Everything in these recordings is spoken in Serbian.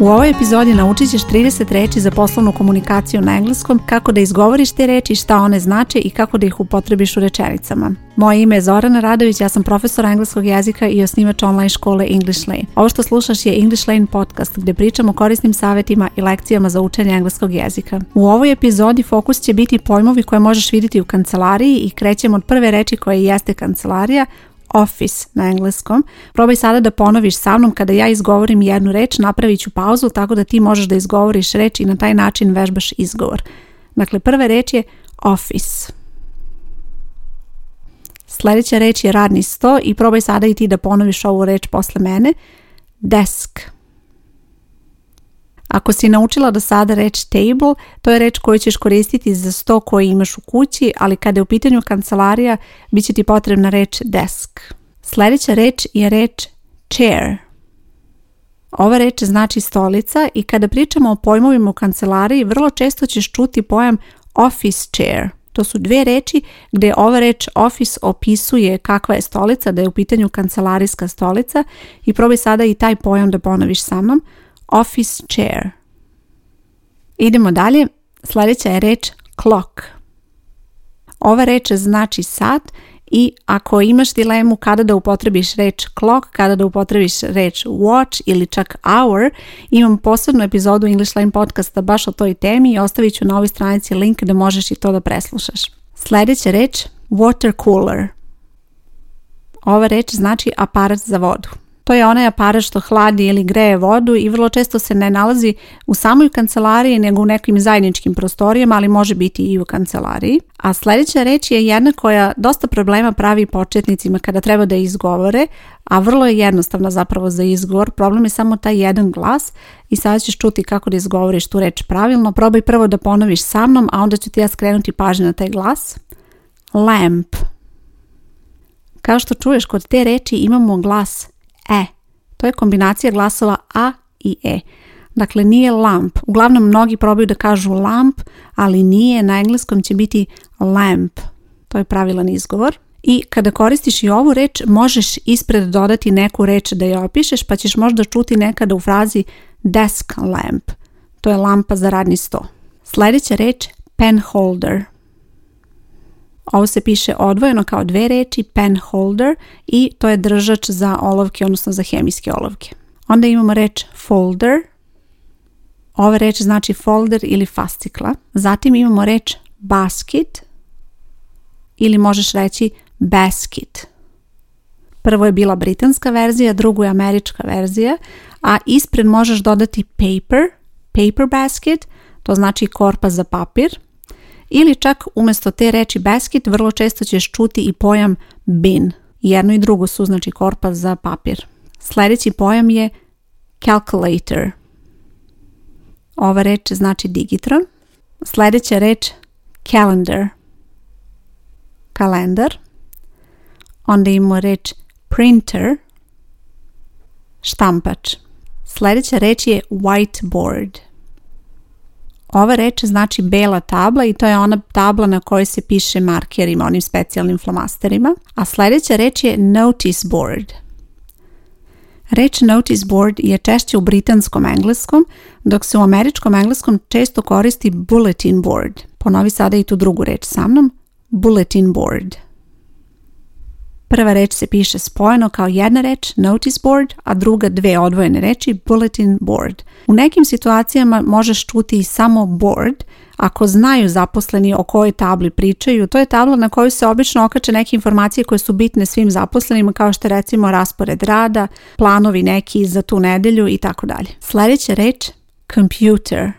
U ovoj epizodi naučit ćeš 30 reći za poslovnu komunikaciju na engleskom, kako da izgovoriš te reći, šta one znače i kako da ih upotrebiš u rečenicama. Moje ime je Zorana Radović, ja sam profesor engleskog jezika i osnivač online škole English Lane. Ovo što slušaš je English Lane podcast gdje pričam o korisnim savjetima i lekcijama za učenje engleskog jezika. U ovoj epizodi fokus će biti pojmovi koje možeš vidjeti u kancelariji i krećemo od prve reči koja jeste kancelarija, office na engleskom. Probaj sada da ponoviš sa mnom kada ja izgovorim jednu reč, napravit ću pauzu tako da ti možeš da izgovoriš reč i na taj način vežbaš izgovor. Dakle, prva reč je office. Sljedeća reč je radni sto i probaj sada i ti da ponoviš ovu reč posle mene. Desk. Ako si naučila do sada reč table, to je reč koju ćeš koristiti za sto koji imaš u kući, ali kada je u pitanju kancelarija, bit će ti potrebna reč desk. Sljedeća reč je reč chair. Ova reč znači stolica i kada pričamo o pojmovima u kancelariji, vrlo često ćeš čuti pojam office chair. To su dve reči gdje ova reč office opisuje kakva je stolica, da je u pitanju kancelarijska stolica i probaj sada i taj pojam da ponoviš sa mnom office chair. Idemo dalje. Sljedeća je reč clock. Ova reč znači sat i ako imaš dilemu kada da upotrebiš reč clock, kada da upotrebiš reč watch ili čak hour, imam posebnu epizodu English Line podcasta baš o toj temi i ostavit ću na ovoj stranici link da možeš i to da preslušaš. Sljedeća reč water cooler. Ova reč znači aparat za vodu. To je onaj aparat što hladi ili greje vodu i vrlo često se ne nalazi u samoj kancelariji nego u nekim zajedničkim prostorijama, ali može biti i u kancelariji. A sljedeća reč je jedna koja dosta problema pravi početnicima kada treba da izgovore, a vrlo je jednostavna zapravo za izgovor. Problem je samo taj jedan glas i sada ćeš čuti kako da izgovoriš tu reč pravilno. Probaj prvo da ponoviš sa mnom, a onda ću ti ja skrenuti pažnju na taj glas. Lamp. Kao što čuješ, kod te reči imamo glas e. To je kombinacija glasova a i e. Dakle, nije lamp. Uglavnom, mnogi probaju da kažu lamp, ali nije. Na engleskom će biti lamp. To je pravilan izgovor. I kada koristiš i ovu reč, možeš ispred dodati neku reč da je opišeš, pa ćeš možda čuti nekada u frazi desk lamp. To je lampa za radni sto. Sljedeća reč holder. Ovo se piše odvojeno kao dve reči pen holder i to je držač za olovke, odnosno za hemijske olovke. Onda imamo reč folder. Ova reč znači folder ili fascikla. Zatim imamo reč basket ili možeš reći basket. Prvo je bila britanska verzija, drugo je američka verzija, a ispred možeš dodati paper, paper basket, to znači korpa za papir, ili čak umjesto te reči basket vrlo često ćeš čuti i pojam bin. Jedno i drugo su znači korpa za papir. Sljedeći pojam je calculator. Ova reč znači digitron. Sljedeća reč calendar. Kalendar. Onda imamo reč printer. Štampač. Sljedeća reč je whiteboard. Ova reč znači bela tabla i to je ona tabla na kojoj se piše markerima, onim specijalnim flomasterima. A sljedeća reč je notice board. Reč notice board je češće u britanskom engleskom, dok se u američkom engleskom često koristi bulletin board. Ponovi sada i tu drugu reč sa mnom, bulletin board. Prva reč se piše spojeno kao jedna reč notice board, a druga dve odvojene reči bulletin board. U nekim situacijama možeš čuti i samo board ako znaju zaposleni o kojoj tabli pričaju. To je tabla na kojoj se obično okače neke informacije koje su bitne svim zaposlenima kao što recimo raspored rada, planovi neki za tu nedelju i tako dalje. Sljedeća reč computer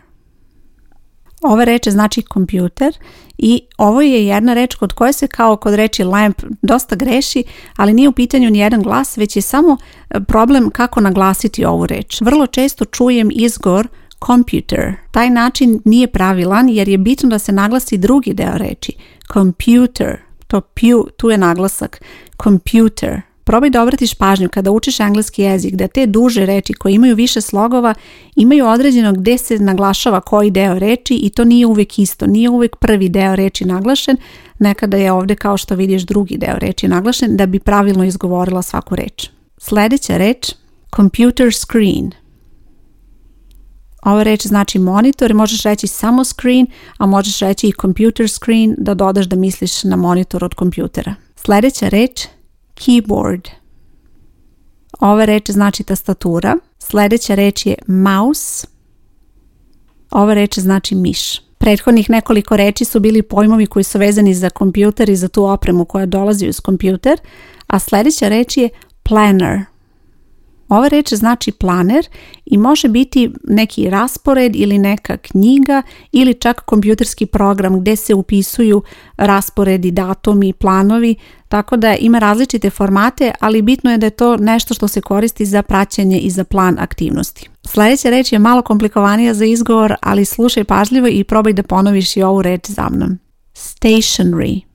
ova reč znači kompjuter i ovo je jedna reč kod koje se kao kod reči lamp dosta greši, ali nije u pitanju ni jedan glas, već je samo e, problem kako naglasiti ovu reč. Vrlo često čujem izgor computer. Taj način nije pravilan jer je bitno da se naglasi drugi deo reči. Computer. To tu je naglasak. Computer. Probaj da obratiš pažnju kada učiš engleski jezik da te duže reči koje imaju više slogova imaju određeno gde se naglašava koji deo reči i to nije uvijek isto, nije uvijek prvi deo reči naglašen, nekada je ovdje kao što vidiš drugi deo reči naglašen da bi pravilno izgovorila svaku reč. Sljedeća reč, computer screen. Ova reč znači monitor, možeš reći samo screen, a možeš reći i computer screen da dodaš da misliš na monitor od kompjutera. Sljedeća reč, keyboard. Ova reč znači tastatura. Sljedeća reč je mouse. Ova reč znači miš. Prethodnih nekoliko reči su bili pojmovi koji su vezani za kompjuter i za tu opremu koja dolazi uz kompjuter, a sljedeća reč je planner. Ova reč znači planer i može biti neki raspored ili neka knjiga ili čak kompjuterski program gdje se upisuju rasporedi, datumi, planovi tako da ima različite formate, ali bitno je da je to nešto što se koristi za praćenje i za plan aktivnosti. Sljedeća reč je malo komplikovanija za izgovor, ali slušaj pažljivo i probaj da ponoviš i ovu reč za mnom. Stationary.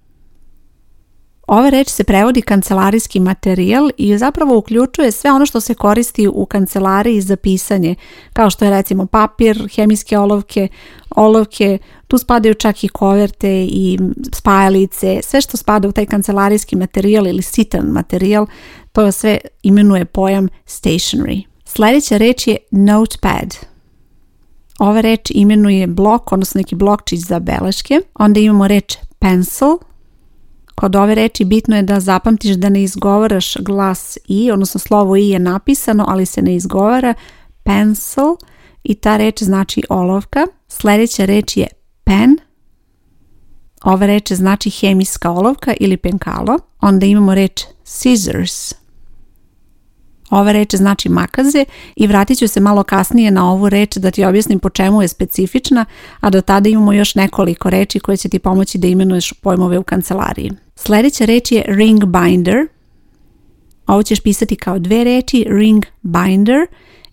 Ova reč se prevodi kancelarijski materijal i zapravo uključuje sve ono što se koristi u kancelariji za pisanje, kao što je recimo papir, hemijske olovke, olovke, tu spadaju čak i koverte i spajalice, sve što spada u taj kancelarijski materijal ili sitan materijal, to sve imenuje pojam stationery. Sljedeća reč je notepad. Ova reč imenuje blok, odnosno neki blokčić za beleške. Onda imamo reč pencil, Kod ove reči bitno je da zapamtiš da ne izgovaraš glas i, odnosno slovo i je napisano, ali se ne izgovara pencil i ta reč znači olovka. Sljedeća reč je pen. Ova reč znači hemijska olovka ili penkalo. Onda imamo reč scissors. Ova reč znači makaze i vratit ću se malo kasnije na ovu reč da ti objasnim po čemu je specifična, a do tada imamo još nekoliko reči koje će ti pomoći da imenuješ pojmove u kancelariji. Sljedeća reč je ring binder. Ovo ćeš pisati kao dve reči, ring binder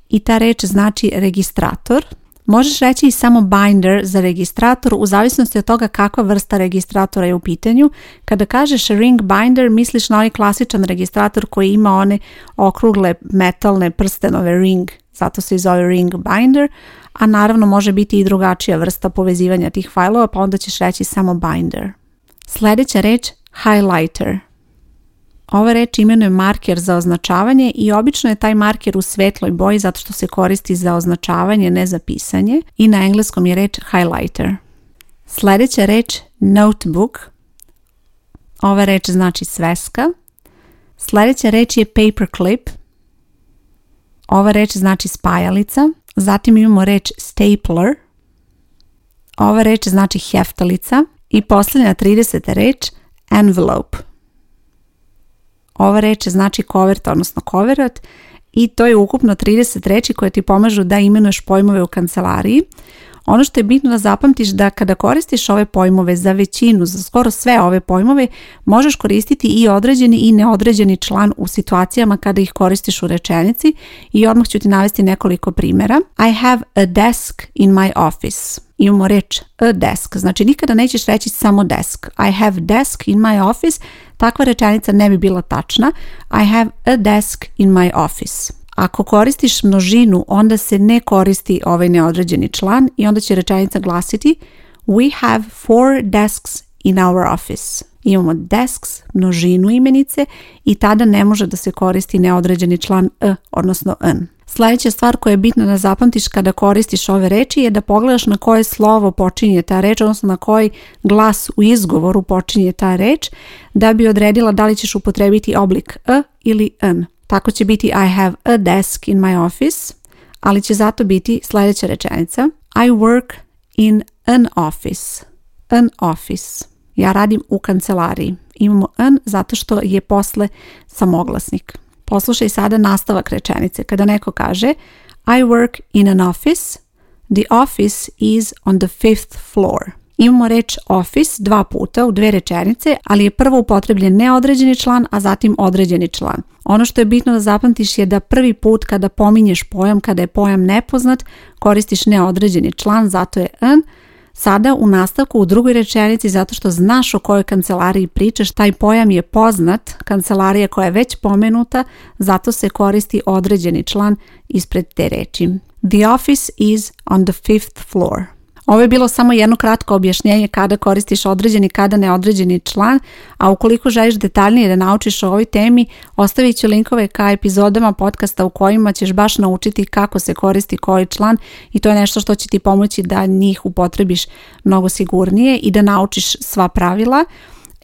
i ta reč znači registrator. Možeš reći i samo binder za registrator u zavisnosti od toga kakva vrsta registratora je u pitanju. Kada kažeš ring binder misliš na onaj klasičan registrator koji ima one okrugle metalne prstenove ring, zato se i zove ring binder, a naravno može biti i drugačija vrsta povezivanja tih fajlova pa onda ćeš reći samo binder. Sljedeća reč highlighter. Ova reč imenuje marker za označavanje i obično je taj marker u svetloj boji zato što se koristi za označavanje, ne za pisanje i na engleskom je reč highlighter. Sljedeća reč notebook. Ova reč znači sveska. Sljedeća reč je paperclip. Ova reč znači spajalica. Zatim imamo reč stapler. Ova reč znači heftalica. I posljednja 30. reč envelope. Ova reč znači koverta, odnosno koverat i to je ukupno 30 reči koje ti pomažu da imenuješ pojmove u kancelariji. Ono što je bitno da zapamtiš da kada koristiš ove pojmove za većinu, za skoro sve ove pojmove, možeš koristiti i određeni i neodređeni član u situacijama kada ih koristiš u rečenici i odmah ću ti navesti nekoliko primjera. I have a desk in my office. Imamo reč a desk, znači nikada nećeš reći samo desk. I have desk in my office, takva rečenica ne bi bila tačna. I have a desk in my office. Ako koristiš množinu, onda se ne koristi ovaj neodređeni član i onda će rečenica glasiti We have four desks in our office. Imamo desks, množinu imenice i tada ne može da se koristi neodređeni član e", odnosno n. Sljedeća stvar koja je bitna da zapamtiš kada koristiš ove reči je da pogledaš na koje slovo počinje ta reč, odnosno na koji glas u izgovoru počinje ta reč, da bi odredila da li ćeš upotrebiti oblik e ili n. Tako će biti I have a desk in my office, ali će zato biti sljedeća rečenica. I work in an office. An office. Ja radim u kancelariji. Imamo an zato što je posle samoglasnik. Poslušaj sada nastavak rečenice. Kada neko kaže I work in an office, the office is on the fifth floor. Imamo reč office dva puta u dve rečenice, ali je prvo upotrebljen neodređeni član, a zatim određeni član. Ono što je bitno da zapamtiš je da prvi put kada pominješ pojam, kada je pojam nepoznat, koristiš neodređeni član, zato je an. Sada u nastavku u drugoj rečenici zato što znaš o kojoj kancelariji pričaš, taj pojam je poznat, kancelarija koja je već pomenuta, zato se koristi određeni član ispred te reči. The office is on the fifth floor. Ovo je bilo samo jedno kratko objašnjenje kada koristiš određeni, kada neodređeni član, a ukoliko želiš detaljnije da naučiš o ovoj temi, ostavit ću linkove ka epizodama podcasta u kojima ćeš baš naučiti kako se koristi koji član i to je nešto što će ti pomoći da njih upotrebiš mnogo sigurnije i da naučiš sva pravila.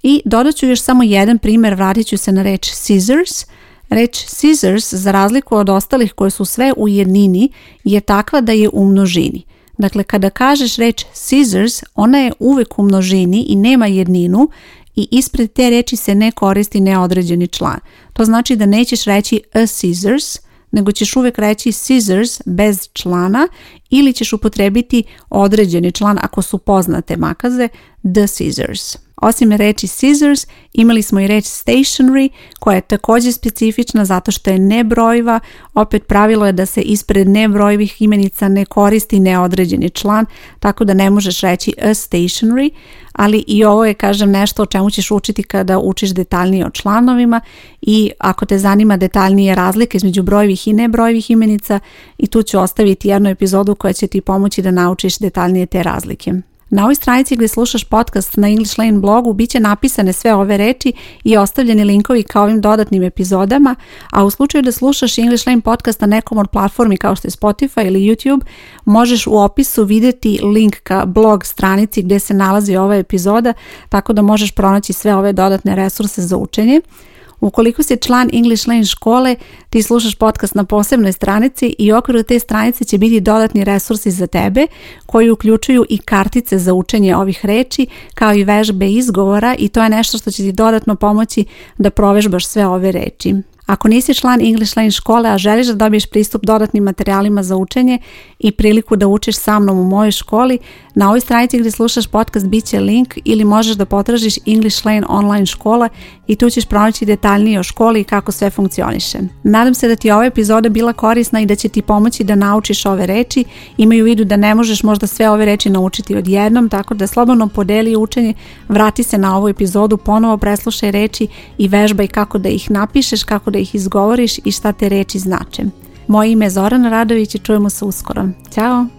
I dodat ću još samo jedan primjer, vratit ću se na reč scissors, Reč scissors, za razliku od ostalih koje su sve u jednini, je takva da je u množini. Dakle, kada kažeš reč scissors, ona je uvijek u množini i nema jedninu i ispred te reči se ne koristi neodređeni član. To znači da nećeš reći a scissors, nego ćeš uvijek reći scissors bez člana ili ćeš upotrebiti određeni član ako su poznate makaze the scissors. Osim reći scissors, imali smo i reč stationary, koja je također specifična zato što je nebrojiva. Opet pravilo je da se ispred nebrojivih imenica ne koristi neodređeni član, tako da ne možeš reći a stationary, ali i ovo je, kažem, nešto o čemu ćeš učiti kada učiš detaljnije o članovima i ako te zanima detaljnije razlike između brojevih i nebrojivih imenica i tu ću ostaviti jednu epizodu koja će ti pomoći da naučiš detaljnije te razlike. Na ovoj stranici gdje slušaš podcast na English Lane blogu bit će napisane sve ove reči i ostavljeni linkovi kao ovim dodatnim epizodama, a u slučaju da slušaš English Lane podcast na nekom od platformi kao što je Spotify ili YouTube, možeš u opisu vidjeti link ka blog stranici gdje se nalazi ova epizoda, tako da možeš pronaći sve ove dodatne resurse za učenje. Ukoliko si član English Lane škole, ti slušaš podcast na posebnoj stranici i u okviru te stranice će biti dodatni resursi za tebe koji uključuju i kartice za učenje ovih reči kao i vežbe izgovora i to je nešto što će ti dodatno pomoći da provežbaš sve ove reči. Ako nisi član English Lane škole, a želiš da dobiješ pristup dodatnim materijalima za učenje i priliku da učiš sa mnom u mojoj školi, na ovoj stranici gdje slušaš podcast bit će link ili možeš da potražiš English Lane online škola i tu ćeš pronaći detaljnije o školi i kako sve funkcioniše. Nadam se da ti je ova epizoda bila korisna i da će ti pomoći da naučiš ove reči. Imaju u vidu da ne možeš možda sve ove reči naučiti odjednom, tako da slobodno podeli učenje, vrati se na ovu epizodu, ponovo preslušaj reči i vežbaj kako da ih napišeš, kako da ih izgovoriš i šta te reči znače. Moje ime je Zoran Radović i čujemo se uskoro. Ćao!